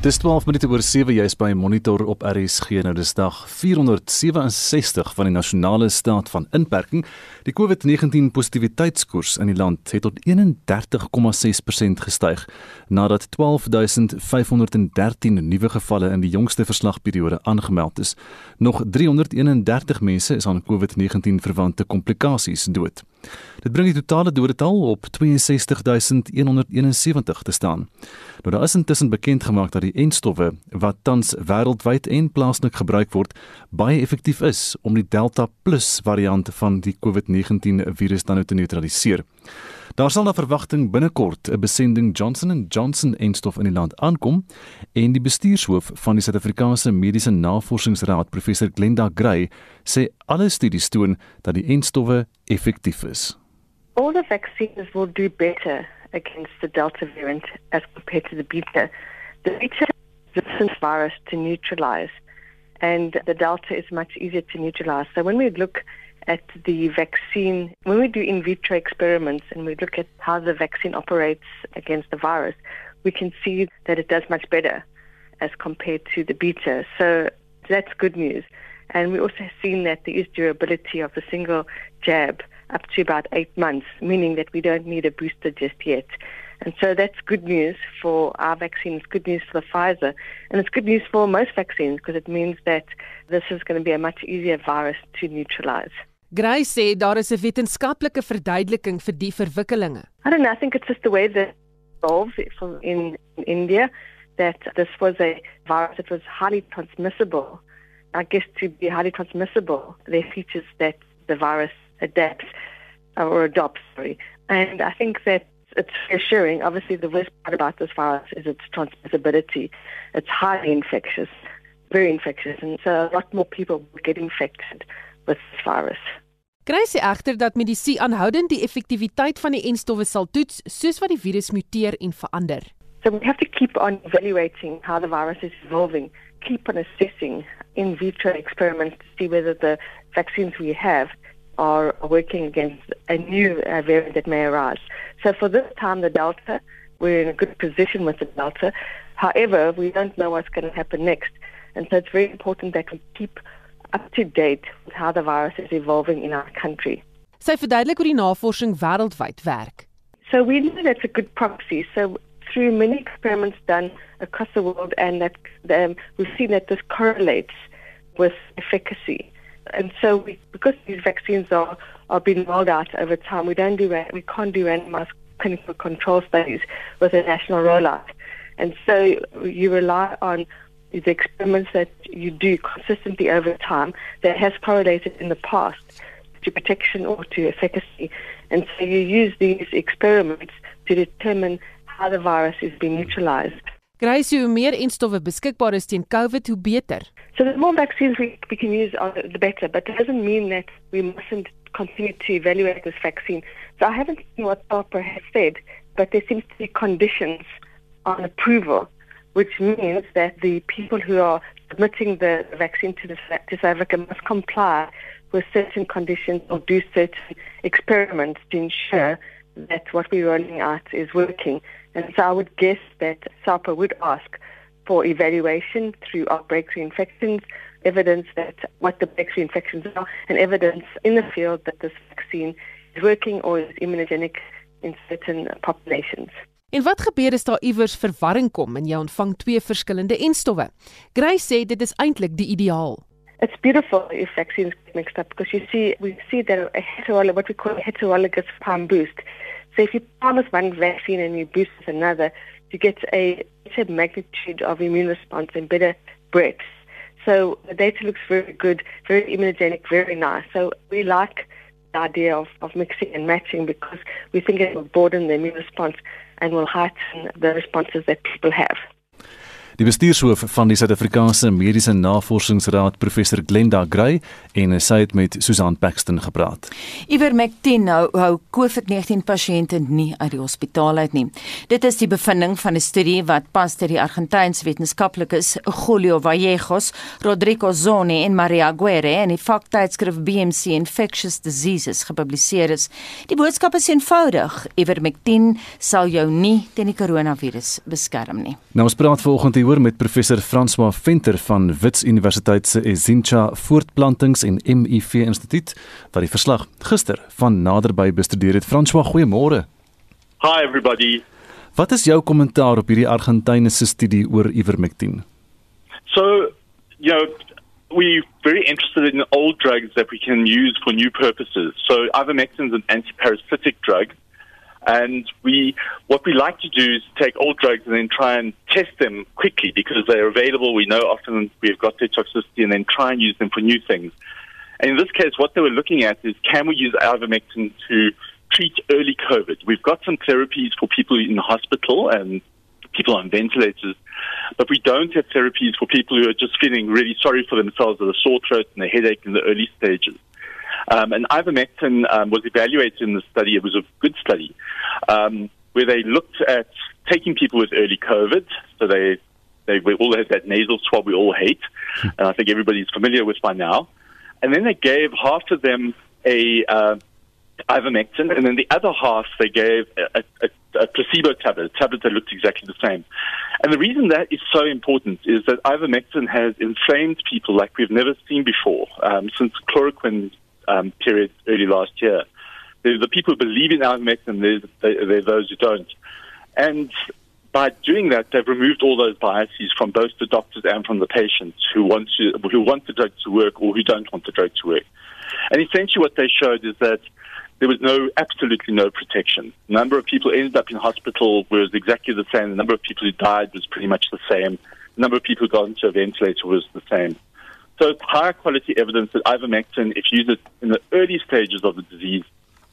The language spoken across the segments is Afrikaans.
Dis 12 minute oor 7 jy's by Monitor op RSG nou dis dag 467 van die nasionale staat van inperking. Die COVID-19 positiwiteitskoers in die land het tot 31,6% gestyg nadat 12513 nuwe gevalle in die jongste verslagperiode aangemeld is. Nog 331 mense is aan COVID-19 verwante komplikasies dood. Dit bring die totale dodetal op 62171 te staan. Nou daar is intussen bekend gemaak dat die enstowwe wat tans wêreldwyd en plaaslik gebruik word, baie effektief is om die Delta Plus variant van die COVID-19 virus dan te neutraliseer. Daar sal na verwagting binnekort 'n besending Johnson & Johnson enstof in die land aankom en die bestuurshoof van die Suid-Afrikaanse Mediese Navorsingsraad, professor Glenda Gray, sê alle studies toon dat die enstowwe effektief is. All the vaccines will do better against the Delta variant as compared to the Beta. The Beta is a virus to neutralize and the Delta is much easier to neutralize. So when we look at the vaccine, when we do in vitro experiments and we look at how the vaccine operates against the virus, we can see that it does much better as compared to the beta. So that's good news. And we also have seen that there is durability of the single jab up to about eight months, meaning that we don't need a booster just yet. And so that's good news for our vaccine. It's good news for the Pfizer. And it's good news for most vaccines because it means that this is going to be a much easier virus to neutralize. Gray sê daar is 'n wetenskaplike verduideliking vir die verwikkelinge. I don't know, I think it's just the way that evolved in, in India that this was a virus that was highly transmissible. I guess to be highly transmissible, there are features that the virus adapts or adopts, sorry. And I think that it's reassuring. Obviously, the worst part about this virus is its transmissibility. It's highly infectious, very infectious, and so a lot more people get infected with this virus. Kry sy egter dat medisy aanhoudend die effektiwiteit van die enstowwe sal toets soos wat die virus muteer en verander. So we have to keep on evaluating how the virus is evolving, keep on assessing in vitro experiments to see whether the vaccines we have are working against a new uh, variant that may arise. So for this time, the Delta, we're in a good position with the Delta. However, we don't know what's going to happen next. And so it's very important that we keep up to date with how the virus is evolving in our country. Sy verduidelik hoe die navorsing wêreldwyd werk. So we know that's a good proxy. So through many experiments done across the world and that um, we've seen that this correlates with efficacy. And so we, because these vaccines are, are being rolled out over time, we don't do we can't do randomized clinical control studies with a national rollout. And so you rely on the experiments that you do consistently over time that has correlated in the past to protection or to efficacy. And so you use these experiments to determine how the virus is being neutralized. Grace, hoe meer enstowwe beskikbaar is teen COVID, hoe beter. So the more vaccines we, we can use, the better. But it doesn't mean that we mustn't continue to evaluate this vaccine. So I haven't seen what Barbara has said, but there seems to be conditions on approval which means that the people who are submitting the vaccine to, the, to South Africa must comply with certain conditions or do certain experiments to ensure that what we're rolling out is working. And so I would guess that SAPA would ask for evaluation through our breakthrough infections, evidence that what the breakthrough infections are, and evidence in the field that this vaccine is working or is immunogenic in certain populations. En wat gebeur as daar iewers verwarring kom en jy ontvang twee verskillende enstowwe? Grace sê dit is eintlik die ideaal. It's beautiful if vaccines get mixed up because you see we see that a heterologous what we call a heterologous palm boost. So if you promise one vaccine and you boost with another, you get a better magnitude of immune response and better breadth. So the data looks very good, very immunogenic, very nice. So we like the idea of, of mixing and matching because we think it will broaden the immune response and will heighten the responses that people have. Die bestuurshoof van die Suid-Afrikaanse Mediese Navorsingsraad, professor Glenda Gray, en sy het met Susan Paxton gepraat. Ivermectin nou hou COVID-19 pasiënte nie uit die hospitaal uit nie. Dit is die bevinding van 'n studie wat pas deur die Argentynse wetenskaplikes Julio Vallejos, Rodrigo Zoni en Maria Guerre in die vaktydskrif BMC Infectious Diseases gepubliseer is. Die boodskap is eenvoudig: Ivermectin sal jou nie teen die koronavirus beskerm nie. Nou ons praat vanoggend hier hieroor met professor François Venter van Wits Universiteit se Ezincha Voortplantings en MIV Instituut wat die verslag gister van naderby bestudeer het. François, goeiemôre. Hi everybody. Wat is jou kommentaar op hierdie Argentynse studie oor ivermectin? So, you know, we're very interested in old drugs that we can use for new purposes. So ivermectin is an antiparasitic drug And we, what we like to do is take old drugs and then try and test them quickly because they're available. We know often we've got their toxicity and then try and use them for new things. And in this case, what they were looking at is can we use ivermectin to treat early COVID? We've got some therapies for people in hospital and people on ventilators, but we don't have therapies for people who are just feeling really sorry for themselves with a sore throat and a headache in the early stages. Um, and ivermectin um, was evaluated in the study. It was a good study um, where they looked at taking people with early COVID. So they they all had that nasal swab we all hate, hmm. and I think everybody's familiar with by now. And then they gave half of them a uh, ivermectin, and then the other half they gave a, a, a placebo tablet, a tablet that looked exactly the same. And the reason that is so important is that ivermectin has inflamed people like we've never seen before um, since chloroquine um, period early last year. There's the people who believe in ivermectin, there's, there's those who don't. And by doing that, they've removed all those biases from both the doctors and from the patients who want to, who want the drug to work or who don't want the drug to work. And essentially, what they showed is that there was no, absolutely no protection. The number of people ended up in hospital was exactly the same. The number of people who died was pretty much the same. The number of people who got into a ventilator was the same. So it's higher quality evidence that ivermectin, if used in the early stages of the disease,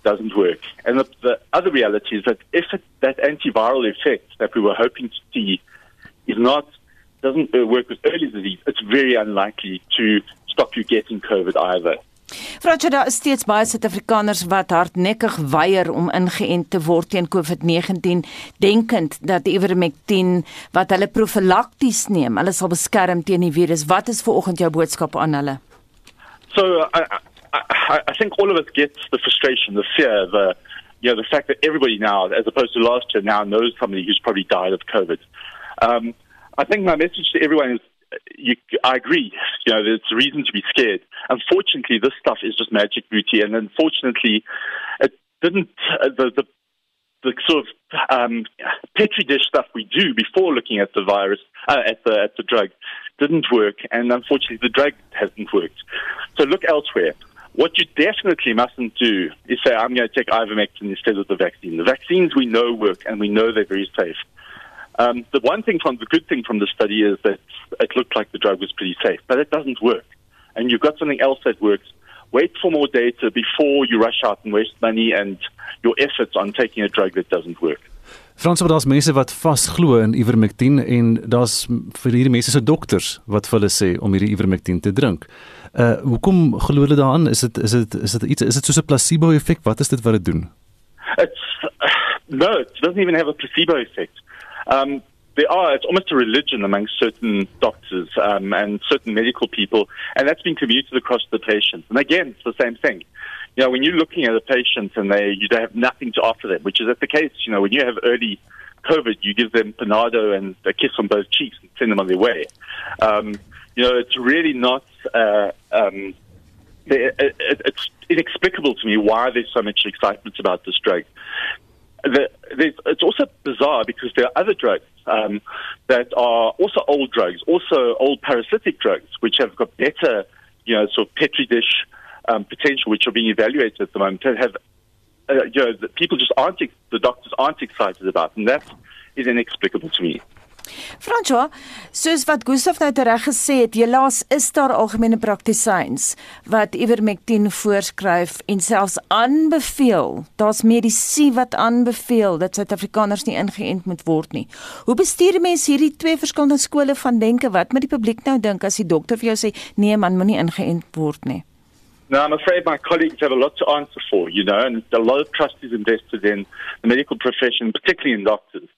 doesn't work. And the, the other reality is that if it, that antiviral effect that we were hoping to see is not doesn't uh, work with early disease, it's very unlikely to stop you getting COVID either. Fransjo daar is steeds baie Suid-Afrikaners wat hardnekkig weier om ingeënt te word teen COVID-19 denkend dat ivermectin wat hulle profylakties neem, hulle sal beskerm teen die virus. Wat is vanoggend jou boodskap aan hulle? So I, I I think all of us get the frustration, the fear, the you know the fact that everybody now as opposed to last year now knows somebody who's probably died of COVID. Um I think my message to everyone is you, I agree. You know, there's reason to be scared. Unfortunately, this stuff is just magic beauty, and unfortunately, it didn't. Uh, the, the the sort of um, petri dish stuff we do before looking at the virus uh, at the at the drug didn't work, and unfortunately, the drug hasn't worked. So look elsewhere. What you definitely mustn't do is say, I'm going to take ivermectin instead of the vaccine. The vaccines we know work, and we know they're very safe. Um, the one thing from the good thing from the study is that it looked like the drug was pretty safe, but it doesn't work. And you've got something else that works. Wait for more data before you rush out and waste money and your efforts on taking a drug that doesn't work. Frans, maar daar's mense wat vasglo in ivermectin en daar's vir hierdie mense se dokters wat vir hulle sê om hierdie ivermectin te drink. Uh hoekom glo hulle daaraan? Is dit is dit is dit iets is dit soos 'n placebo effek? Wat is dit wat dit doen? It's uh, no, it doesn't even have a placebo effect. Um, there are, it's almost a religion among certain doctors um, and certain medical people, and that's been commuted across the patients. And again, it's the same thing. You know, when you're looking at a patient and they you have nothing to offer them, which is at the case, you know, when you have early COVID, you give them Panado and a kiss on both cheeks and send them on their way. Um, you know, it's really not. Uh, um, it, it, it's inexplicable to me why there's so much excitement about this drug the, it's also bizarre because there are other drugs um, that are also old drugs, also old parasitic drugs, which have got better, you know, sort of petri dish um, potential, which are being evaluated at the moment. Have, uh, you know, people just aren't, the doctors aren't excited about, and that is inexplicable to me. François, soos wat Gustaf nou reg gesê het, helaas is daar algemene praktisyns wat Ivermectin voorskryf en selfs aanbeveel. Daar's medisy wat aanbeveel dat Suid-Afrikaners nie ingeënt moet word nie. Hoe bestuur mense hierdie twee verskillende skole van denke? Wat moet die publiek nou dink as die dokter vir jou sê nee man, moenie ingeënt word nie? No, I'm afraid my colleagues have a lot to answer for, you know, and a lot of trust is invested in the medical profession, particularly in doctors.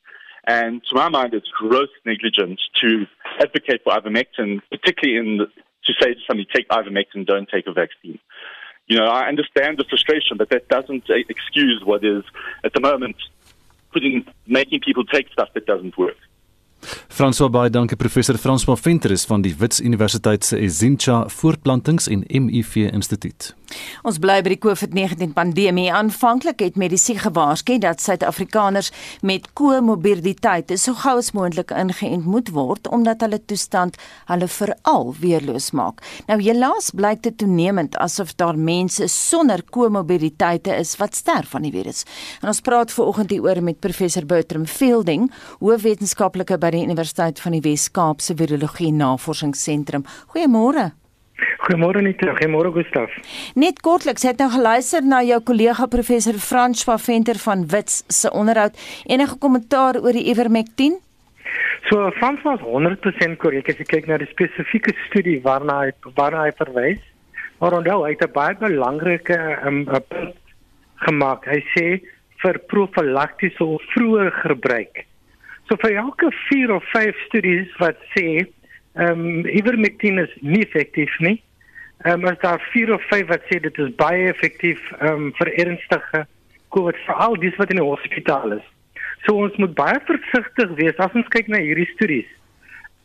And to my mind, it's gross negligence to advocate for ivermectin, particularly in the, to say to somebody, take ivermectin, don't take a vaccine. You know, I understand the frustration, but that doesn't excuse what is, at the moment, putting, making people take stuff that doesn't work. François baie dankie professor François Venteris van die Wits Universiteit se Ezincha Voortplantings en MIV Instituut. Ons bly by die COVID-19 pandemie. Aanvanklik het mediese gewaarsku dat Suid-Afrikaners met komorbiditeite so gou as moontlik ingeënt moet word omdat hulle toestand hulle veral weerloos maak. Nou helaas blyk dit toenemend asof daar mense sonder komorbiditeite is wat sterf van die virus. En ons praat veraloggend hieroor met professor Bertram Fielding, hoofwetenskaplike by die Universiteit van die Wes-Kaap se Virologie Navorsingsentrum. Goeiemôre. Goeiemôre net, goeiemôre Gustaf. Net kortliks, het nou geluister na jou kollega professor Frans van Venter van Wits se onderhoud. Enige kommentaar oor die Ivermectin? So Frans was 100% korrek as jy kyk na die spesifieke studie waarna hy waarna hy verwys. Maar onthou, hy het 'n baie belangrike um, punt gemaak. Hy sê vir profylaktiese of vroeë gebruik. So vir elke 4 of 5 studies wat sê ehm um, ivermectin is nie effektief nie. Ehm um, as daar 4 of 5 wat sê dit is baie effektief ehm um, vir ernstige COVID veral dis wat in die hospitaal is. So ons moet baie versigtig wees as ons kyk na hierdie studies.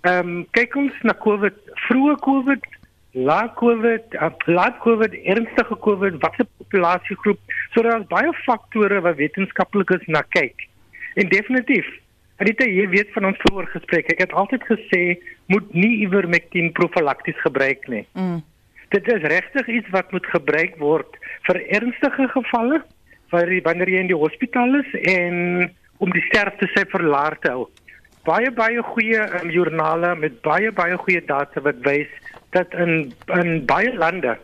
Ehm um, kyk ons na COVID, vroeë COVID, laat COVID, uh, laat COVID, ernstige COVID, watter populasiegroep. So daar is baie faktore wat wetenskaplikes na kyk. En definitief Anita, jy weet van ons vorige gesprek, ek het altyd gesê moet nie ivermectin profylakties gebruik nie. Mm. Dit is regtig iets wat moet gebruik word vir ernstige gevalle wanneer jy in die hospitaal is en om die sterfte sy verlaag te hou. Baie baie goeie um, joernale met baie baie goeie data wat wys dat in in baie lande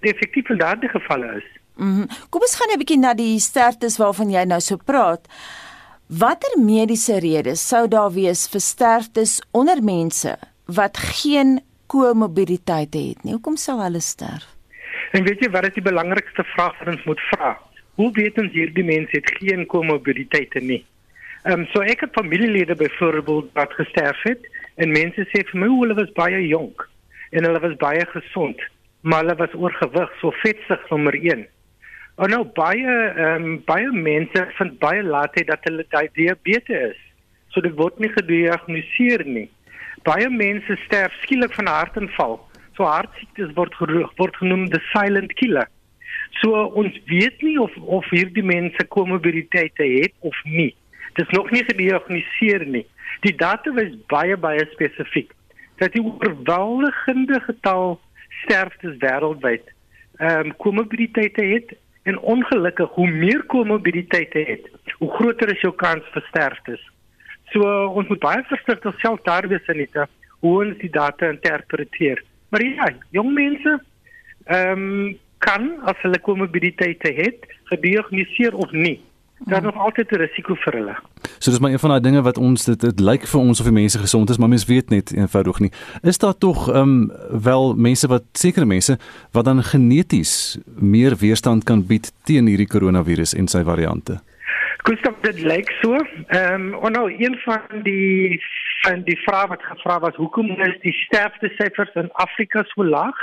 effektief in daardie gevalle is. Mm. Kom ons gaan 'n bietjie na die sterftes waarvan jy nou so praat. Watter mediese redes sou daar wees vir sterftes onder mense wat geen komorbiditeite het nie? Hoekom sou hulle sterf? En weet jy wat is die belangrikste vraag wat ons moet vra? Hoe weet ons hierdie mense het geen komorbiditeite nie? Ehm um, so ek het familielede byvoorbeeld wat gesterf het en mense sê vir my hulle was baie jonk en hulle was baie gesond, maar hulle was oorgewig, so vetsig nommer 1. Oh nou baie ehm um, baie mense vind baie laat dat hulle diabetes is. So dit word nie gediagnoseer nie. Baie mense sterf skielik van 'n hartaanval. So hartsiektes word word genoem the silent killer. So ons weet nie of of hierdie mense komorbiditeite het of nie. Dit is nog nie gediagnoseer nie. Die data is baie baie spesifiek. Dat die oorweldigende getal sterftes wêreldwyd ehm um, komorbiditeite het En ongelukkig, hoe meer komorbiditeite het, hoe groter is jou kans vir sterftes. So ons moet baie versigtig self daar wees en net hoe ons die data interpreteer. Maar ja, jong mense ehm um, kan as hulle komorbiditeite het, gediagnoseer of nie daar is nog altyd 'n risiko vir hulle. So dis maar een van daai dinge wat ons dit dit lyk vir ons of die mense gesond is, maar mense weet net eenvoudig nie. Is daar tog ehm um, wel mense wat sekere mense wat dan geneties meer weerstand kan bied teen hierdie koronavirus en sy variante? Gustav, dit lyk so. Ehm um, nou een van die van die vrae wat gevra was, hoekom is die sterftesyfers in Afrika so laag?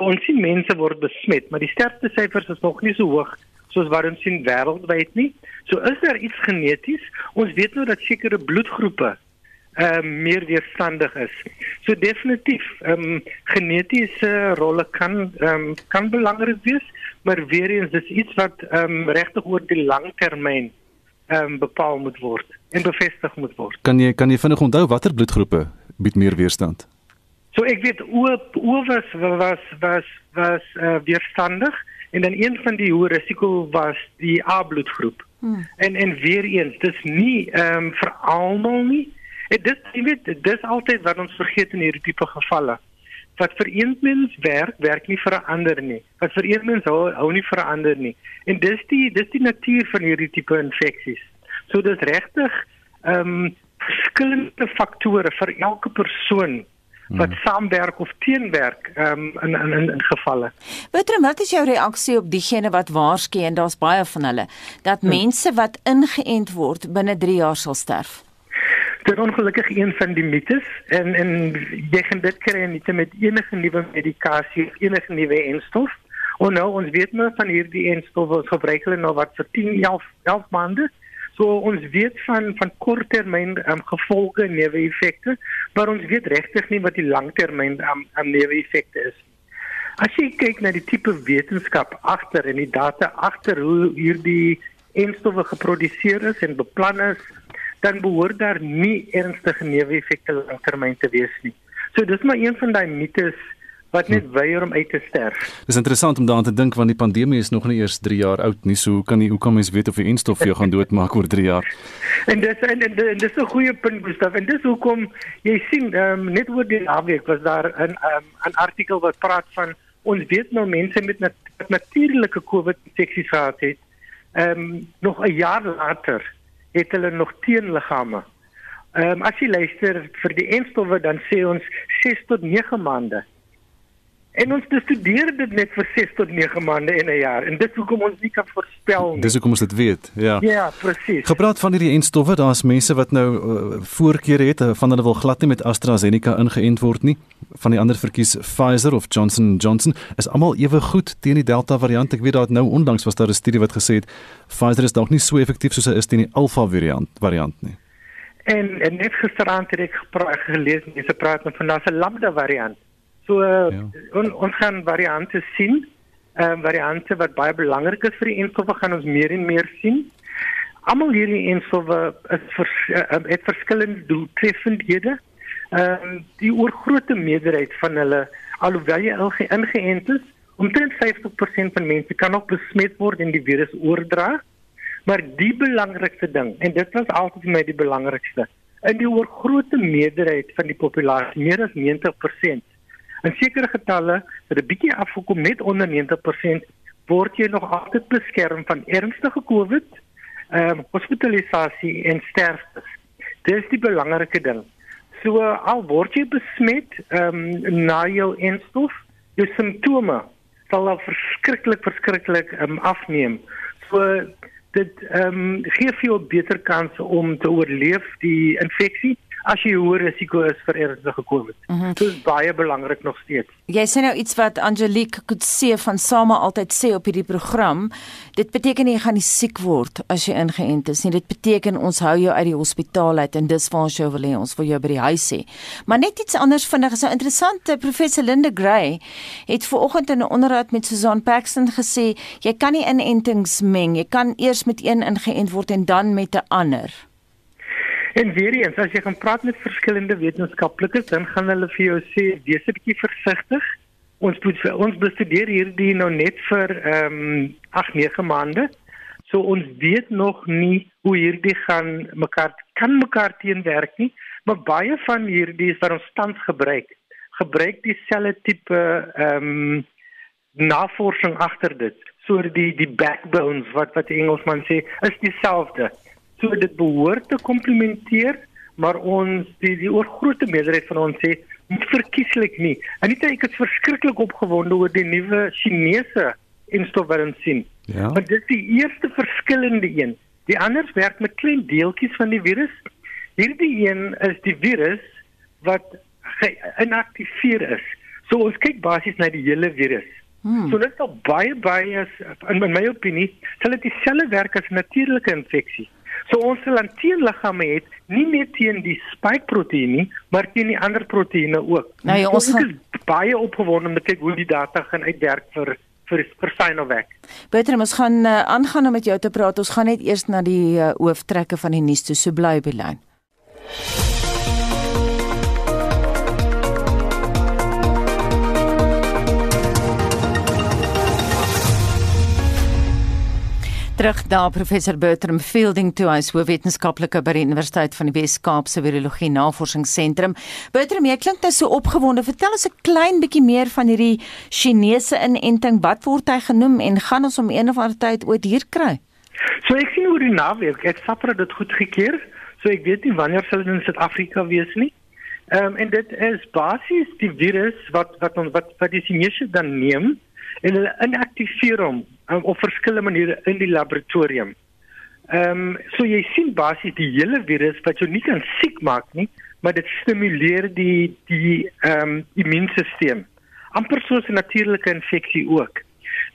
Ons sien mense word besmet, maar die sterftesyfers is nog nie so hoog soos wat ons sien wêreldwyd nie. So is daar iets geneties. Ons weet nou dat sekere bloedgroepe ehm uh, meer weerstandig is. So definitief ehm um, genetiese rolle kan ehm um, kan belangrik wees, maar weer eens dis iets wat ehm um, regtig oor die langtermyn ehm um, bepaal moet word en bevestig moet word. Kan jy kan jy vinnig onthou watter bloedgroepe bied meer weerstand? So ek weet o o was was was was uh, weerstandig. En dan een van die hoë risiko was die A bloedgroep. Hmm. En en weer eens, dis nie ehm um, vir almal nie. En dit jy weet, dis altyd wat ons vergeet in hierdie tipe gevalle. Wat vir een mens werk, werk nie vir 'n ander nie. Wat vir een mens hou, hou nie vir 'n ander nie. En dis die dis die natuur van hierdie tipe infeksies. So dis regtig ehm um, verskillende faktore vir elke persoon wat hmm. saamwerk of teenwerk um, in in in, in gevalle. Bertram, wat is jou reaksie op diegene wat waarsku en daar's baie van hulle dat hmm. mense wat ingeënt word binne 3 jaar sal sterf? Dit is ongelukkig een van die mites en en jy gaan dit kry net met enige nuwe medikasie of enige nuwe enstof. En nou ons weet nou van hierdie enstof wat gebruik hulle nou wat vir 10 11 11 maande. So ons weet van van korttermyn um, gevolge en neeweffekte, maar ons weet regtig nie wat die langtermyn um, um, neeweffekte is. As jy kyk na die tipe wetenskap agter en die data agter hoe hierdie enstowwe geproduseer is en beplan is, dan behoort daar nie ernstige neeweffekte langtermyn te wees nie. So dis maar een van daai mites wat net weier om uit te sterf. Dis interessant om daaraan te dink want die pandemie is nog nie eers 3 jaar oud nie. So hoe kan jy hoe kan mens weet of die enstof jou gaan doodmaak oor 3 jaar? en dis en, en, en dis 'n goeie punt Gustaf. En dis hoekom jy sien um, net oor die naweek was daar 'n um, 'n artikel wat praat van ons weet nou mense met nat natuurlike COVID infeksies gehad het. Ehm um, nog 'n jaar later het hulle nog teenliggame. Ehm um, as jy luister vir die enstowwe dan sê ons 6 tot 9 maande. En ons bestudeer dit net vir 6 tot 9 maande in 'n jaar en dit hoekom ons nie kan voorspel nie. Dis hoekom ons dit weet. Ja. Ja, presies. Gepraat van hierdie enstowwe, daar's mense wat nou uh, voorkeure het van hulle wil glad nie met AstraZeneca ingeënt word nie. Van die ander verkies Pfizer of Johnson Johnson is almal ewe goed teen die Delta variant. Ek weet daar het nou onlangs was daar 'n studie wat gesê het Pfizer is dalk nie so effektief soos hy is teen die Alpha variant variant nie. En, en net gisteraand het ek gelees mense praat van 'n Lambda variant. So ja. on, ons gaan variante sien. Ehm uh, variante wat baie belangrik is vir die enstowwe gaan ons meer en meer sien. Almal hierdie enstowwe is vers, uh, het verskillende doeltreffendhede. Ehm uh, die oorgrootste meerderheid van hulle alhoewel jy al ingeënt is, omtrent 50% van mense kan nog besmet word en die virus oordra. Maar die belangrikste ding en dit was altyd vir my die belangrikste. In die oorgrootste meerderheid van die populasie, meer as 90% In sekere getalle wat 'n bietjie afgekom net onder 90% word jy nog altyd beskerm van ernstige COVID, ehm um, hospitalisasie en sterftes. Dis die belangrike ding. So al word jy besmet ehm um, na jou enstof, jou simptome sal al verskriklik verskriklik ehm um, afneem. So dit ehm um, gee vir jou beter kans om te oorleef die infeksie as jy hoër risiko is vir ernstige COVID. Mm -hmm. Dit is baie belangrik nog steeds. Jy sê nou iets wat Angelique Kutse van Sama altyd sê op hierdie program. Dit beteken jy gaan nie siek word as jy ingeënt is nie. Dit beteken ons hou jou uit die hospitaal uit en dis waar ons jou wil hê. Ons wil jou by die huis hê. Maar net iets anders vinnig. So interessant. Professor Linda Gray het vanoggend in 'n onderhoud met Susan Paxton gesê jy kan nie inentings meng. Jy kan eers met een ingeënt word en dan met 'n ander. En weer eens, as jy gaan praat met verskillende wetenskaplikes, dan gaan hulle vir jou sê wees 'n bietjie versigtig. Ons moet ons bestudeer hierdie nou net vir ehm um, 8 9 maande. So ons weet nog nie hoe hierdie gaan mekaar kan mekaar teenwerk nie, maar baie van hierdie is wat ons tans gebruik. Gebruik dieselfde tipe ehm um, navorsing agter dit. So die die backbones wat wat die Engelsman sê, is dieselfde. So dit behoort te komplementeer, maar ons die die oorgrootste meerderheid van ons sê verkieslik nie. Anita ek is verskriklik opgewonde oor die nuwe Chinese instof wat ons sien. Ja. Want dit is die eerste verskillende een. Die ander werk met klein deeltjies van die virus. Hierdie een is die virus wat inaktiveer is. So ons kyk basies na die hele virus. Hmm. So dit is baie baie in my opinie, sal dit dieselfde werk as 'n natuurlike infeksie. So ons sal dan teenliggame het nie net teen die spike proteïen nie, maar teen die ander proteïene ook. Nou ja, ons gaan baie opgewonde om te kyk hoe die data gaan uitwerk vir vir vir Sinovac. Beter ons gaan uh, aangaan om met jou te praat. Ons gaan net eers na die uh, hooftrekke van die nuus toe. So bly by lyn. Terug na professor Bertram Fielding toe as hoofwetenskaplike by die Universiteit van die Wes-Kaap se Virologie Navorsingsentrum. Bertram, jy klink nou so opgewonde. Vertel ons 'n klein bietjie meer van hierdie Chinese inenting. Wat word hy genoem en gaan ons om een of ander tyd ooit hier kry? So ek sien hoe die naweek, ek sapper dit goed gekeer. So ek weet nie wanneer sal dit in Suid-Afrika wees nie. Ehm um, en dit is basies die virus wat wat ons wat wat die Chinese dan neem en hulle inaktiveer hom um, op verskillende maniere in die laboratorium. Ehm um, so jy sien basies die hele virus wat jou nie kan siek maak nie, maar dit stimuleer die die ehm um, immuunstelsel. amper soos 'n natuurlike infeksie ook.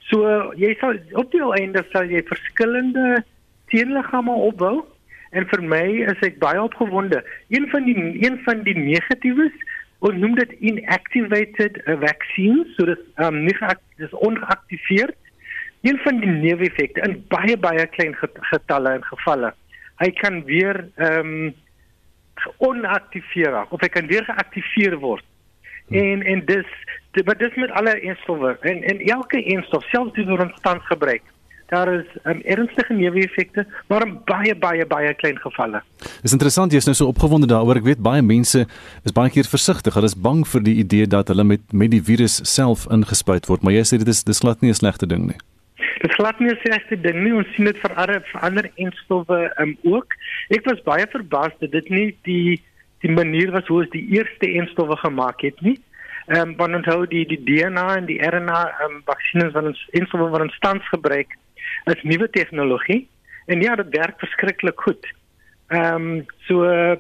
So jy sal op die einde sal jy verskillende teenliggame opbou en vir my is ek baie opgewonde. Een van die een van die negatiefs ons noem dit inactivated vaccines, so dit um, nie dis ongeaktiveerd. Een van die neeweffekte in baie baie klein getalle en gevalle. Hy kan weer ehm um, onaktiveer of hy kan weer geaktiveer word. Hmm. En en dis wat dis met alle enstowwe en en elke enstof selfs die wat ons tans gebruik daar is um, ernstige neeweffekte, maar in baie baie baie klein gevalle. Dis interessant jy's nou so opgewonde daaroor. Ek weet baie mense is baie keer versigtig. Hulle is bang vir die idee dat hulle met met die virus self ingespuit word, maar jy sê dit is dis glad nie 'n slegte ding nie. Dit glad nie 'n slegte ding nie. Ons sien dit vir ander vir ander enstowwe um, ook. Ek was baie verbaas dat dit nie die die manier was hoe ons die eerste enstowwe gemaak het nie. Ehm um, want onthou die die DNA en die RNA ehm um, vaksines wat ons enstowwe wat ons tans gebruik is nuwe tegnologie en ja, dit werk verskriklik goed. Ehm um, so uh,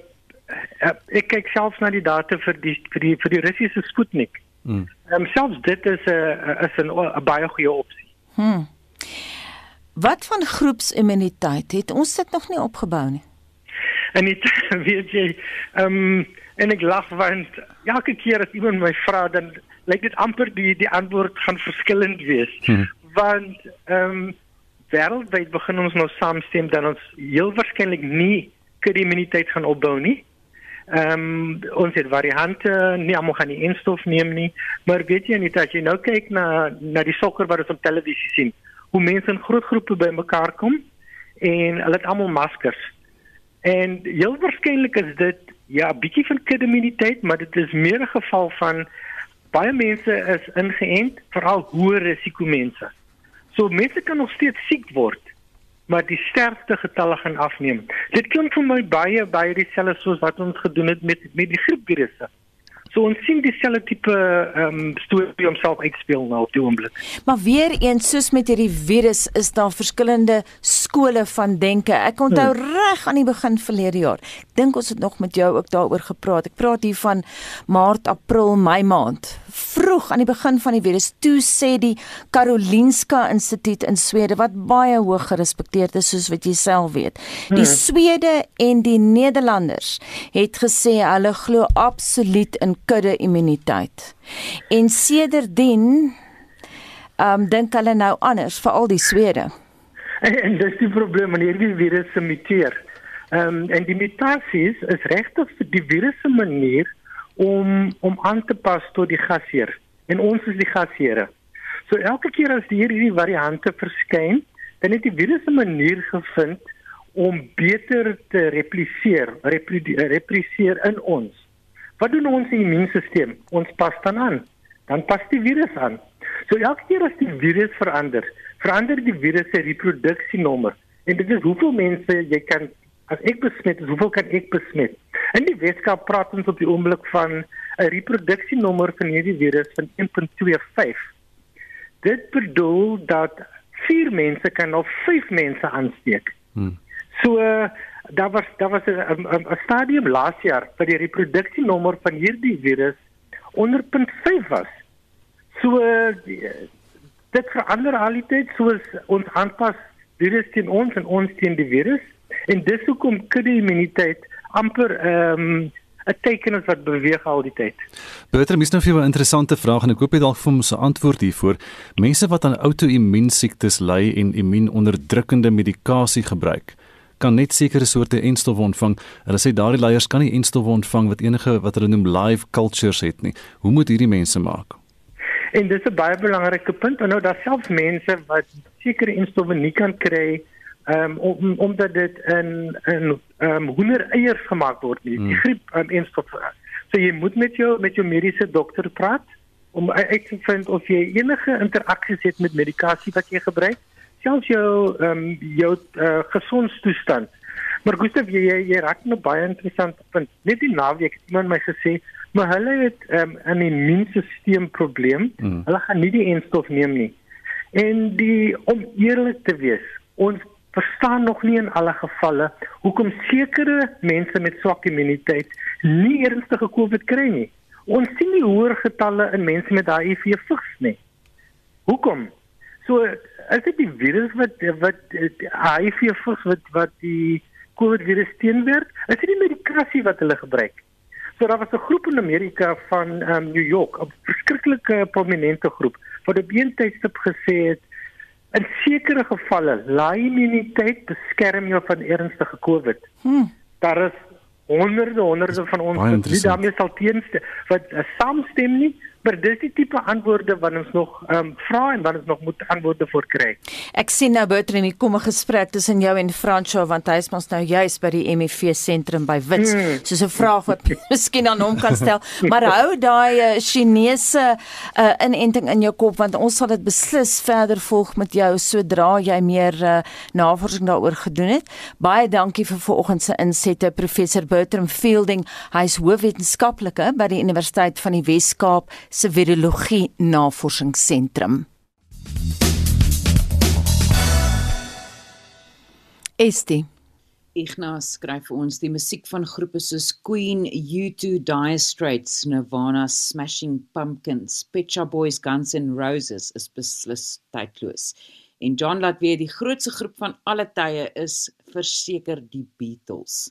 ek kyk selfs na die data vir die vir die vir die Russiese Sputnik. Ehm mm. um, selfs dit is 'n is 'n 'n baie goeie opsie. Hmm. Wat van groepsimmuniteit het ons dit nog nie opgebou nie? En dit weet jy ehm um, en ek lag want elke keer as iemand my vra dan lyk dit amper die die antwoord gaan verskillend wees. Hmm. Want ehm um, wêreldwyd begin ons nou saamstem dat ons heel waarskynlik nie kudde immuniteit gaan opbou nie. Ehm um, ons het variante, nie almal gaan die enstof neem nie, maar weet jy net as jy nou kyk na na die sokker wat ons op televisie sien, hoe mense in groot groepe bymekaar kom en hulle het almal maskers. En heel waarskynlik is dit ja, bietjie van kudde immuniteit, maar dit is meer 'n geval van baie mense is ingeënt, veral hoë risiko mense. So mense kan nog steeds siek word, maar die sterfte getalle gaan afneem. Dit klink vir my baie baie dieselfde soos wat ons gedoen het met met die griepvirusse. So ons sien dieselfde tipe ehm um, storie homself uitspeel nou op die oomblik. Maar weer eens soos met hierdie virus is daar verskillende skole van denke. Ek onthou hmm. Reg aan die begin verlede jaar. Ek dink ons het nog met jou ook daaroor gepraat. Ek praat hier van Maart, April, Mei maand. Vroeg aan die begin van die virus toe sê die Karolinska Instituut in Swede wat baie hoog gerespekteerd is soos wat jy self weet. Die hmm. Swede en die Nederlanders het gesê hulle glo absoluut in kudde immuniteit. En sedertdien ehm um, dink hulle nou anders vir al die swede. En, en dis die probleem wanneer die virus muteer. Ehm um, en die mutasies is regtig vir die virus se manier om om aan te pas tot die gasheer. En ons is die gasheere. So elke keer as hierdie variante verskyn, dan het die virus 'n manier gevind om beter te repliseer, repliseer in ons. Wat doen ons immuunstelsel? Ons pas dan aan. Dan pas die virus aan. So elke keer as die virus verander, verander die virus se reproduksienommer. En dit is hoeveel mense jy kan as ek besmet is, hoeveel kan ek besmet? In die Weskaap praat ons op die oomblik van 'n reproduksienommer van hierdie virus van 1.25. Dit bedoel dat 4 mense kan of 5 mense aansteek. Hmm. So daar was daar was 'n stadium laas jaar vir die reproduksienommer van hierdie virus onder 0.5 was. So dit verander realiteit soos ons aanpas virus teen ons en ons teen die virus en dis hoekom kudde immuniteit amper ehm um, 'n teken is wat beweeg al die tyd. Bertram, mis nou vir 'n interessante vraag en ek hoop jy dalk vir ons 'n antwoord hiervoor. Mense wat aan outoimmuunsiektes ly en immuunonderdrukkende medikasie gebruik, kan net sekere soorte enstowwe ontvang. Hulle sê daardie leiers kan nie enstowwe ontvang wat enige wat hulle noem live cultures het nie. Hoe moet hierdie mense maak? En dis 'n baie belangrike punt. Nou daar selfs mense wat sekere enstowwe nie kan kry um, om omdat dit in in um, hoendereiers gemaak word nie. Die hmm. griep um, enstowwe. So jy moet met jou met jou mediese dokter praat om uit te vind of jy enige interaksies het met medikasie wat jy gebruik selfs jou ehm um, jou uh, gesondstoestand. Maar Gustav, jy jy, jy raak nou baie interessante punt. Net die naweek het iemand my gesê, maar hulle het ehm, 'n um, immuunstelsel probleem. Mm. Hulle gaan nie die enstof neem nie. En die om eerlik te wees, ons verstaan nog nie in alle gevalle hoekom sekere mense met swak immuniteit nie ernstige COVID kry nie. Ons sien nie hoër getalle in mense met HIV vigs nie. Hoekom? So is dit die virus wat wat HIV vigs wat wat die COVID virus teenwerk? Is dit nie medikasie wat hulle gebruik? So daar was 'n groep in Amerika van um, New York, 'n verskriklike prominente groep wat op een tydstip gesê het in sekere gevalle laai immuniteit beskerm jou van ernstige COVID. Hmm. Daar is honderde honderde van ons wat nie daarmee sal teenstem wat uh, saamstem nie Maar dis die tipe antwoorde wat ons nog ehm um, vra en wat ons nog moet antwoorde vir kry. Ek sien nou Bertrand, hier kom 'n gesprek tussen jou en Francois want hy is mos nou juis by die MEV sentrum by Wits. Hmm. Soos 'n vraag wat miskien aan hom kan stel. maar hou daai uh, Chinese uh, inenting in jou kop want ons sal dit beslis verder volg met jou sodra jy meer uh, navorsing daaroor gedoen het. Baie dankie vir vanoggend se insette professor Bertrand Fielding. Hy is hoofwetenskaplike by die Universiteit van die Wes-Kaap se virologie navorsingsentrum. Esti Ignas skryf vir ons die musiek van groepe soos Queen, U2, Dire Straits, Nirvana, Smashing Pumpkins, Pet Shop Boys, Guns N' Roses is beslis tydloos. En John laat weet die grootste groep van alle tye is verseker die Beatles.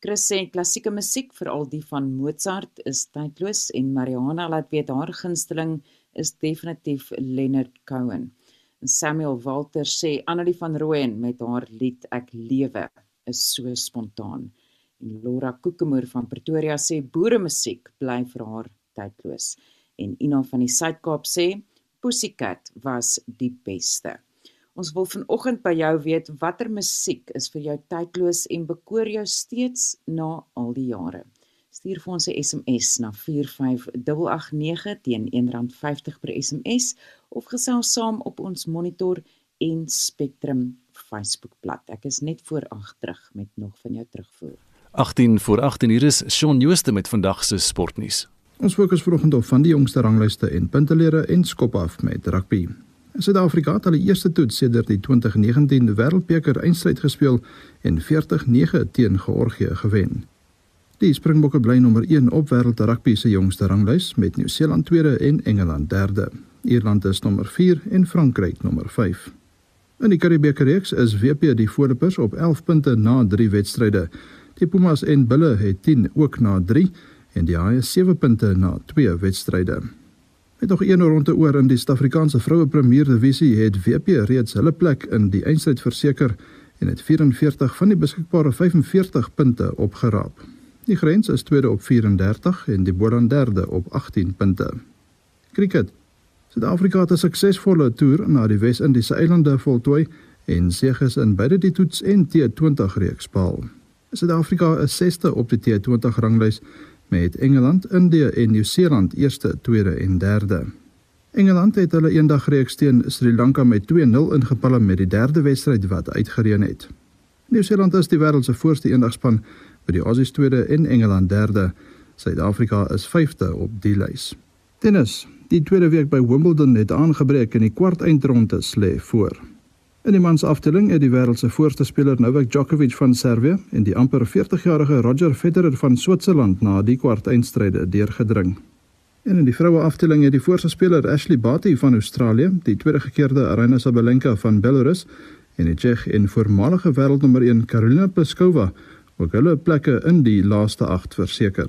Chris sê klassieke musiek, veral die van Mozart, is tydloos en Mariana laat weet haar gunsteling is definitief Leonard Cohen. En Samuel Walter sê Annelie van Rooyen met haar lied Ek lewe is so spontaan. En Laura Kokemoer van Pretoria sê boeremusiek bly vir haar tydloos. En Ina van die Suid-Kaap sê Pussycat was die beste. Ons wil vanoggend by jou weet watter musiek is vir jou tydloos en bekoor jou steeds na al die jare. Stuur vir ons 'n SMS na 45889 teen R1.50 per SMS of gesels saam op ons Monitor en Spectrum Facebookblad. Ek is net voor ag terug met nog van jou terugvoer. 18 voor 18 uur is Shaun Jooste met vandag se sportnuus. Ons fokus vanoggend op van die jongste ranglyste en puntelere en skop af met rugby. Suid-Afrika het hulle eerste toets sedert die 2019 Wêreldbeker eindstryd gespeel en 40-9 teen Georgië gewen. Die Springbokke bly nommer 1 op wêreld rugby se jongste ranglys met Nieu-Seeland tweede en Engeland derde. Ierland is nommer 4 en Frankryk nommer 5. In die Karibebeker reeks is WP die voorlopers op 11 punte na 3 wedstryde. Die Pumas en Bulle het 10 ook na 3 en die Haie 7 punte na 2 wedstryde. Met nog een ronde oor in die Suid-Afrikaanse Vroue Premier Divisie het WP reeds hulle plek in die eindstryd verseker en het 44 van die beskikbare 45 punte opgeraap. Die grens is tweede op 34 en die Boland derde op 18 punte. Kriket. Suid-Afrika het 'n suksesvolle toer na die Wes-Indiese eilande voltooi en seëges in beide die toets en T20 reeks behaal. Suid-Afrika is 6ste op die T20 ranglys met Engeland, Indië en Nieu-Seeland eerste, tweede en derde. Engeland het hulle eendag reeks teen Sri Lanka met 2-0 ingepalem met die derde wedstryd wat uitgereën het. Nieu-Seeland is die wêreld se voorste eendagspan met die Aussies tweede en Engeland derde. Suid-Afrika is vyfde op die lys. Tennis. Die tweede week by Wimbledon het aangebreek en die kwart eindronde lê voor. In die mans afdeling het die wêreld se voorste speler Novak Djokovic van Servië en die amper 40-jarige Roger Federer van Switserland na die kwart eindstryde deurgedring. En in die vroue afdeling het die voorste speler Ashley Barty van Australië, die tweede gekeerde Aryna Sabalenka van Belarus en die Tsjeeg en voormalige wêreldnommer 1 Karolina Pliskova ook hulle plekke in die laaste 8 verseker.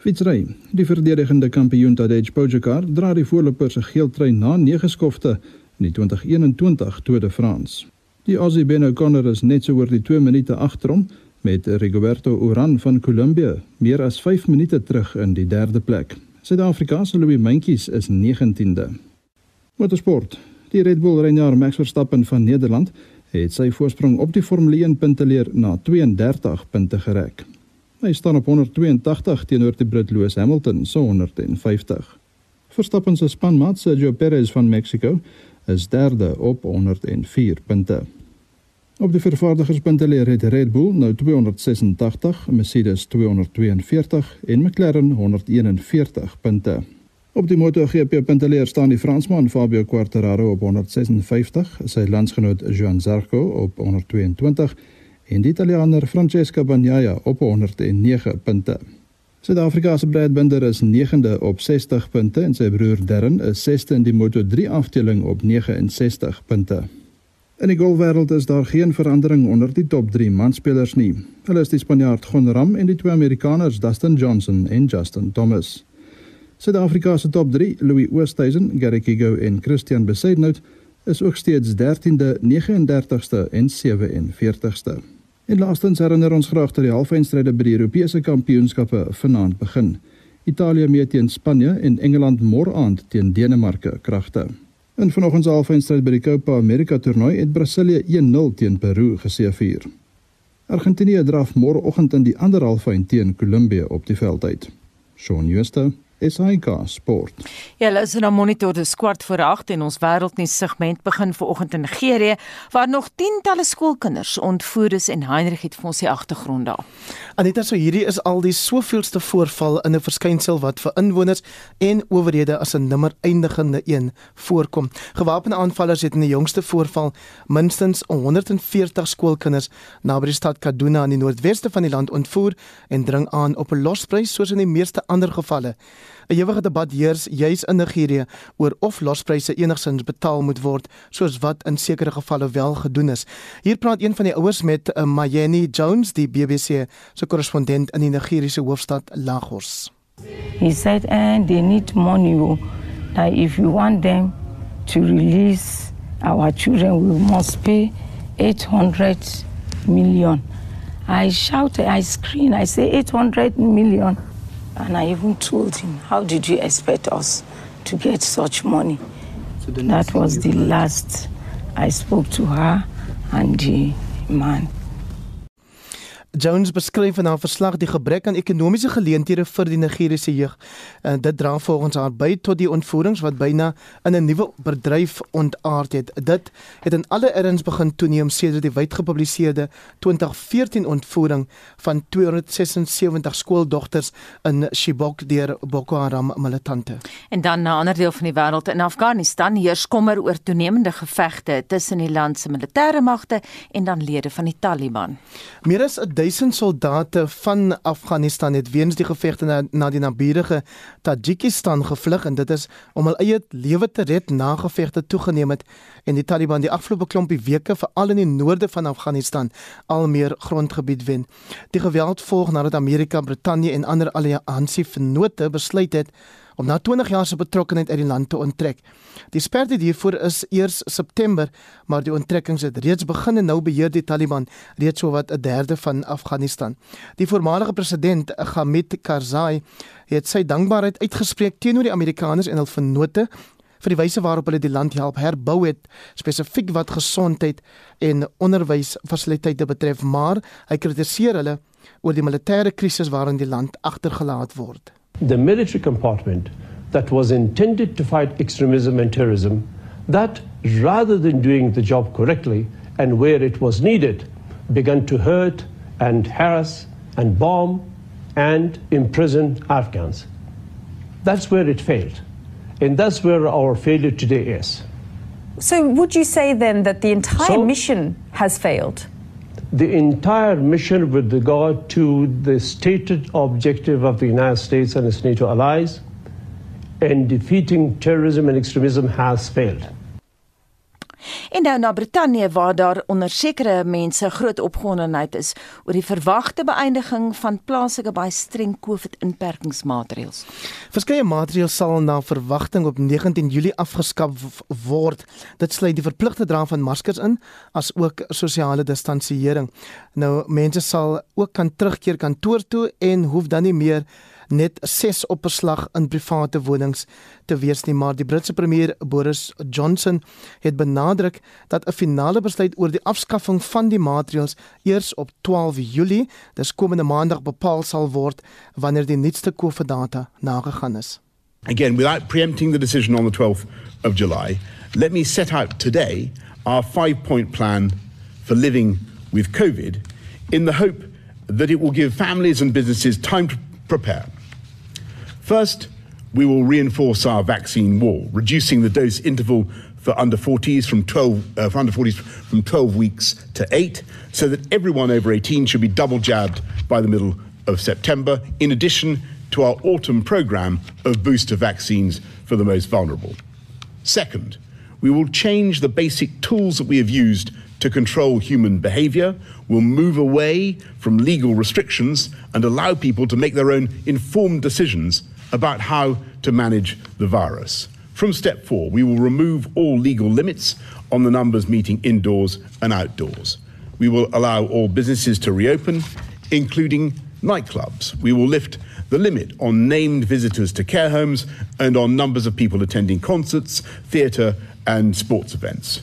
Fietsry. Die verdedigende kampioen Tadej Pogačar dra die voorloper se geel trui na 9 skofte in die 2021 Tour de France. Die Aussie Ben O'Connor is net so oor die 2 minute agter hom met Rigoberto Urán van Kolumbie meer as 5 minute terug in die derde plek. Suid-Afrika se Louis Mentjes is 19de. Motorsport. Die Red Bull renjaer Max Verstappen van Nederland het sy voorsprong op die Formule 1 punteleer na 32 punte gereg. Hy staan op 182 teenoor die Brit Lewis Hamilton se 150. Verstappen se spanmaat Sergio Perez van Mexico is derde op 104 punte. Op die vervaardigerspunteleer het Red Bull nou 286, Mercedes 242 en McLaren 141 punte. Op die MotoGP punteleer staan die Fransman Fabio Quartararo op 156, sy landsgenoot Joan Zarco op 122 en die Italianer Francesco Bagnaia op 109 punte. Suid-Afrika se Brad Binder is 9de op 60 punte en sy broer Darren is 6de in die Moto3 afdeling op 69 punte. In die golfwêreld is daar geen verandering onder die top 3 manspelers nie. Hulle is die Spanjaard Gon Ram en die twee Amerikaners Dustin Johnson en Justin Thomas. Suid-Afrika se top 3, Louis Oosthuizen, Gary Kigo en Christian Besaidnout, is ook steeds 13de, 39ste en 47ste. En laastens herinner ons graag dat die halfeindstryde by die Europese Kampioenskappe vanaand begin. Italië meet teen Spanje en Engeland môre aand teen Denemarke kragte. In vanoggend se halfeindstryd by die Copa America toernooi het Brasilië 1-0 teen Peru geseëvier. Argentinië draf môre oggend in die ander halfeind teen Kolumbie op die veld uit. Shaun Schuster SAK Sport. Ja, hulle is in 'n monitor te skwart voor 8 en ons wêreldnuus segment begin vanoggend in Nigerië waar nog tientalle skoolkinders ontvoer is en Heinrich het vir ons die agtergrond daar. Anita, so hierdie is al die soveelste voorval in 'n verskynsel wat vir inwoners en owerhede as 'n nimmer eindigende een voorkom. Gewapende aanvallers het in die jongste voorval minstens 140 skoolkinders naby die stad Kaduna in die noordweste van die land ontvoer en dring aan op 'n losprys soos in die meeste ander gevalle. 'n Ewige debat heers juis in Nigerië oor of lospryse enigsins betaal moet word, soos wat in sekere gevalle wel gedoen is. Hier praat een van die ouers met uh, Mayeni Jones, die BBC se korrespondent in die Nigeriese hoofstad Lagos. He said and they need money that if you want them to release our children we must pay 800 million. I shouted, I screamed, I say 800 million. And I even told him, How did you expect us to get such money? So that was the last I spoke to her and the man. Jones beskryf in haar verslag die gebrek aan ekonomiese geleenthede vir die Nigeriese jeug. En dit dra volgens haar by tot die ontvoerings wat byna in 'n nuwe bedryf ontaard het. Dit het in alle erns begin toeneem sedert die wyd gepubliseerde 2014 ontvoering van 276 skooldogters in Chibok deur Boko Haram militante. En dan na 'n ander deel van die wêreld in Afghanistan heers kommer oor toenemende gevegte tussen die land se militêre magte en dan lede van die Taliban. Meer as 'n 1000 soldate van Afghanistan het weens die gevegte na, na die naburige Tajikistan gevlug en dit is om hul eie lewe te red na gevegte toegeneem het en die Taliban die afgelope klompie weke veral in die noorde van Afghanistan al meer grondgebied wen. Die geweld volg nadat Amerika, Brittanje en ander alliansie-vennote besluit het om na 20 jaar se betrokkeheid uit die land te onttrek. Die sperdatum hiervoor is eers September, maar die onttrekkings het reeds begin en nou beheer die Taliban reeds sowat 'n derde van Afghanistan. Die voormalige president Hamid Karzai het sy dankbaarheid uitgespreek teenoor die Amerikaners en hul vennote vir die wyse waarop hulle die land help herbou het, spesifiek wat gesondheid en onderwysfasiliteite betref, maar hy kritiseer hulle oor die militêre krisis waarin die land agtergelaat word. The military compartment that was intended to fight extremism and terrorism, that rather than doing the job correctly and where it was needed, began to hurt and harass and bomb and imprison Afghans. That's where it failed. And that's where our failure today is. So, would you say then that the entire So- mission has failed? The entire mission with regard to the stated objective of the United States and its NATO allies in defeating terrorism and extremism has failed. En nou na Brittanje waar daar onder sekere mense groot opgewondenheid is oor die verwagte beëindiging van plaaslike baie streng COVID-inperkingsmaatreëls. Verskeie maatreëls sal na verwagting op 19 Julie afgeskaf word. Dit sluit die verpligte dra van maskers in as ook sosiale distansiering. Nou mense sal ook kan terugkeer kantoor toe en hoef dan nie meer net 6 op beslag in private wonings te wees nie maar die Britse premier Boris Johnson het benadruk dat 'n finale besluit oor die afskaffing van die maatreëls eers op 12 Julie, dis komende maandag bepaal sal word wanneer die nuutste COVID-data nagegaan is. Again, without preempting the decision on the 12th of July, let me set out today our five point plan for living with COVID in the hope that it will give families and businesses time to prepare. First, we will reinforce our vaccine wall, reducing the dose interval for under 40s from 12 uh, for under 40s from 12 weeks to 8 so that everyone over 18 should be double jabbed by the middle of September in addition to our autumn programme of booster vaccines for the most vulnerable. Second, we will change the basic tools that we have used to control human behaviour. We'll move away from legal restrictions and allow people to make their own informed decisions about how to manage the virus. From step four, we will remove all legal limits on the numbers meeting indoors and outdoors. We will allow all businesses to reopen, including nightclubs. We will lift the limit on named visitors to care homes and on numbers of people attending concerts, theatre, and sports events.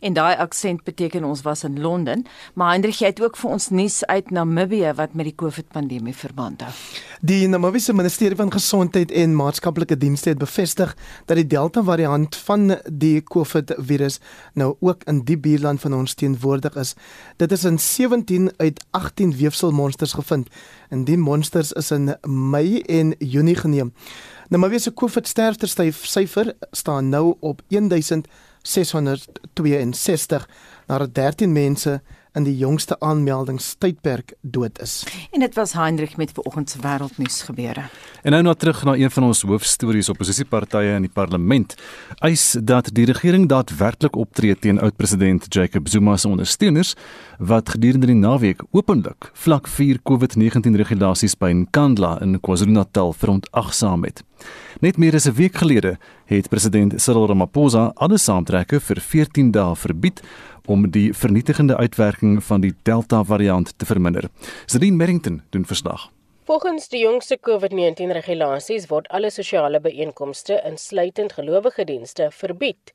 En daai aksent beteken ons was in Londen, maar Hendrik het ook vir ons nuus uit Namibië wat met die COVID-pandemie verband hou. Die Namibiese Ministerie van Gesondheid en Maatskaplike Dienste het bevestig dat die Delta-variant van die COVID-virus nou ook in die buurland van ons teenwoordig is. Dit is in 17 uit 18 weefselmonsters gevind en die monsters is in Mei en Junie geneem. Namibië se COVID-sterftesyfer staan nou op 1000 662 nadat 13 mense in die jongste aanmeldingstydperk dood is. En dit was Heinrich met vanoggend se wêreldnuus gebeure. En nou na terug na een van ons hoofstories oppositiepartye in die parlement eis dat die regering daadwerklik optree teen oud-president Jacob Zuma se ondersteuners wat gedurende die naweek openlik vlak 4 COVID-19 regulasies by Nkandla in KwaZulu-Natal verontagsaam het. Net meer as 'n week gelede het president Cyril Ramaphosa alle saamtrekke vir 14 dae verbied om die vernietigende uitwerking van die Delta variant te verminder. Zelin Merrington doen verslag. Volgens die jongste COVID-19 regulasies word alle sosiale byeenkomste insluitend gelowige dienste verbied.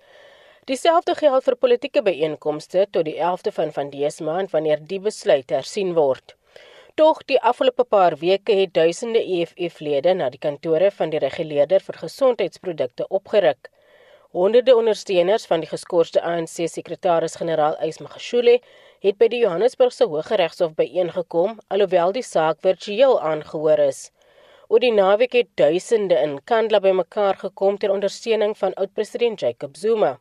Dieselfde geld vir politieke byeenkomste tot die 11de van van dese maand wanneer die besluit hersien word. Tog die afgelope paar weke het duisende EFF-lede na die kantore van die reguleerder vir gesondheidsprodukte opgeruk. Honderde ondersteuners van die geskorste ANC sekretaris-generaal Ys Magashule het by die Johannesburgse Hooggeregshof byeengekom alhoewel die saak virtueel aangehoor is. Oor die naweek het duisende in Kandla bymekaar gekom ter ondersteuning van oud-president Jacob Zuma.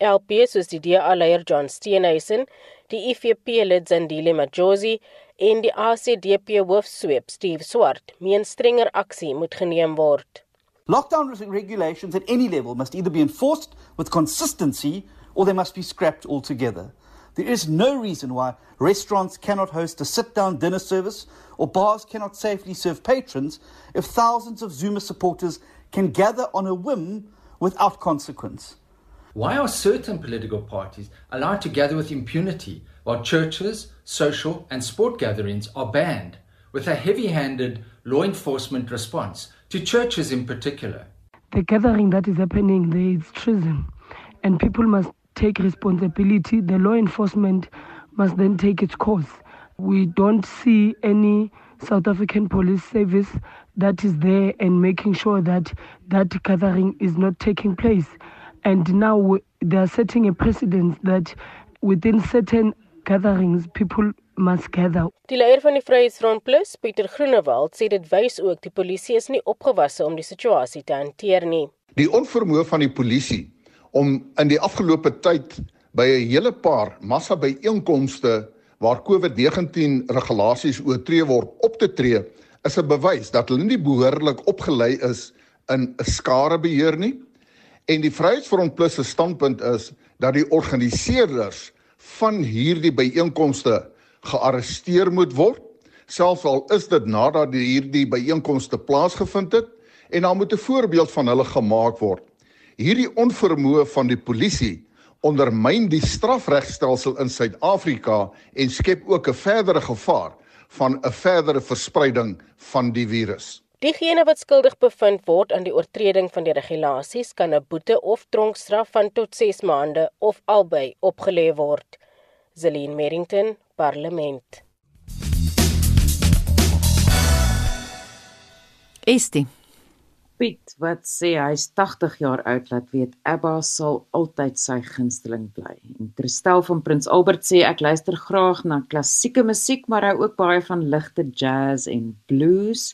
LP soos die DA-leier John Steenhuisen, die IFP-lid Zandile Majosi en die ACDP hoofsweep Steve Swart meen strenger aksie moet geneem word. Lockdown regulations at any level must either be enforced with consistency or they must be scrapped altogether. There is no reason why restaurants cannot host a sit down dinner service or bars cannot safely serve patrons if thousands of Zuma supporters can gather on a whim without consequence. Why are certain political parties allowed to gather with impunity while churches, social, and sport gatherings are banned, with a heavy handed law enforcement response to churches in particular? The gathering that is happening there is treason, and people must take responsibility. The law enforcement must then take its course. We don't see any South African police service that is there and making sure that that gathering is not taking place. And now they are setting a precedent that within certain gatherings people must gather. Die leier van die Vryheidsfront Plus, Pieter Groenewald, sê dit wys ook die polisie is nie opgewasse om die situasie te hanteer nie. Die onvermoë van die polisie om in die afgelope tyd by 'n hele paar massa byeenkomste waar COVID-19 regulasies oortree word op te tree, is 'n bewys dat hulle nie behoorlik opgelei is in 'n skarebeheer nie En die Vryheidsfront Plus se standpunt is dat die organiseerders van hierdie byeenkomste gearresteer moet word, selfs al is dit nadat hierdie byeenkomste plaasgevind het en daar moet 'n voorbeeld van hulle gemaak word. Hierdie onvermoë van die polisie ondermyn die strafregstelsel in Suid-Afrika en skep ook 'n verdere gevaar van 'n verdere verspreiding van die virus. Diegene wat skuldig bevind word aan die oortreding van die regulasies kan 'n boete of tronkstraf van tot 6 maande of albei opgelê word. Zelin Merrington, Parlement. Estie Piet wat sê hy's 80 jaar oud laat weet Abba sal altyd sy gunsteling bly. En Christel van Prins Albert sê ek luister graag na klassieke musiek maar hou ook baie van ligte jazz en blues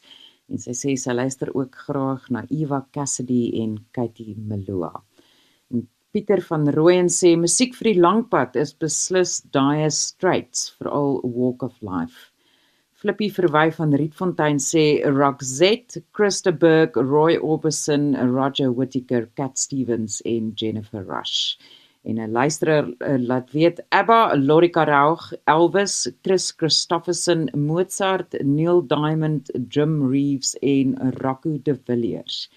en sy sê sy luister ook graag na Eva Cassidy en Katie Melua. Pieter van Rooyen sê musiek vir die langpad is beslis Dire Straits vir al walk of life. Flippy verwy van Rietfontein sê Roxette, Christa Burke, Roy Orbison, Roger Whittaker, Cat Stevens en Jennifer Rush. En 'n luisteraar uh, laat weet Abba, Lorika Raug, Elvis, Chris Christofferson, Mozart, Neil Diamond, Jim Reeves en Rocco de Villiers.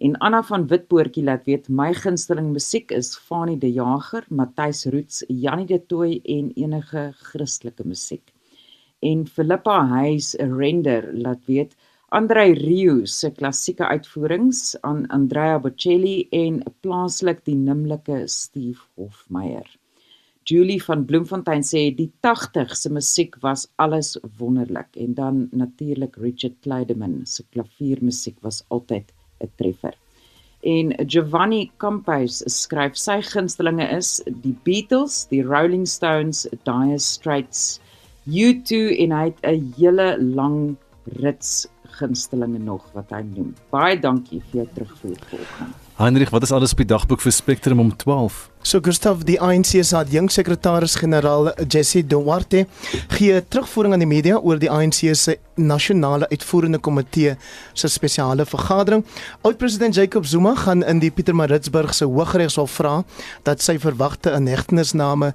En Anna van Witpoortjie laat weet my gunsteling musiek is Fanie De Jager, Matthys Roots, Janie De Tooy en enige Christelike musiek. En Philippa Huys Render laat weet Andrei Rio se klassieke uitvoerings aan Andrea Bocelli en plaaslik die nimmerlike Steve Hofmeyer. Julie van Bloemfontein sê die 80 se musiek was alles wonderlik en dan natuurlik Richard Clayderman se klaviermusiek was altyd 'n treffer. En Giovanni Campos skryf sy gunstelinge is die Beatles, die Rolling Stones, Dire Straits, U2 en hy het 'n hele lang rits gunstelinge nog wat hy noem. Baie dankie vir jou terugvoer vanoggend. Heinrich, wat is alles op die dagboek vir Spectrum om 12? So Gustav, die ANC se adjunksekretaris-generaal Jesse Duarte gee terugvoering aan die media oor die ANC se nasionale uitvoerende komitee se spesiale vergadering. Oud-president Jacob Zuma gaan in die Pietermaritzburg se Hooggeregshof vra dat sy verwagte inhegtenisname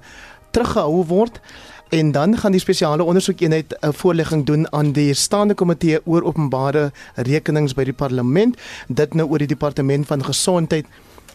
teruggehou word. En dan gaan die spesiale ondersoekeenheid 'n voorlegging doen aan die staande komitee oor openbare rekenings by die parlement, dit nou oor die departement van gesondheid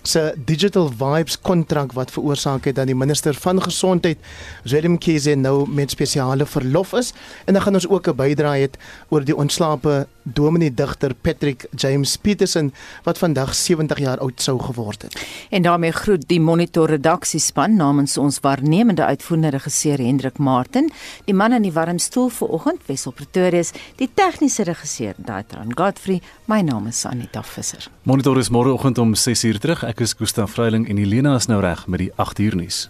se Digital Vibes kontrak wat veroorsaak het dat die minister van gesondheid Willem Keze nou met spesiale verlof is. En dan gaan ons ook 'n bydrae het oor die ontslape dominee digter Patrick James Peterson wat vandag 70 jaar oud sou geword het. En daarmee groet die Monitor redaksiespan namens ons waarnemende uitvoerende regisseur Hendrik Martin, die man in die warm stoel vanoggend Wessel Pretorius, die tegniese regisseur Daitran Godfrey, my naam is Anita Visser. Monitor is môreoggend om 6uur terug. Ek is Gustaf Vreiling en Helena is nou reg met die 8uur nuus.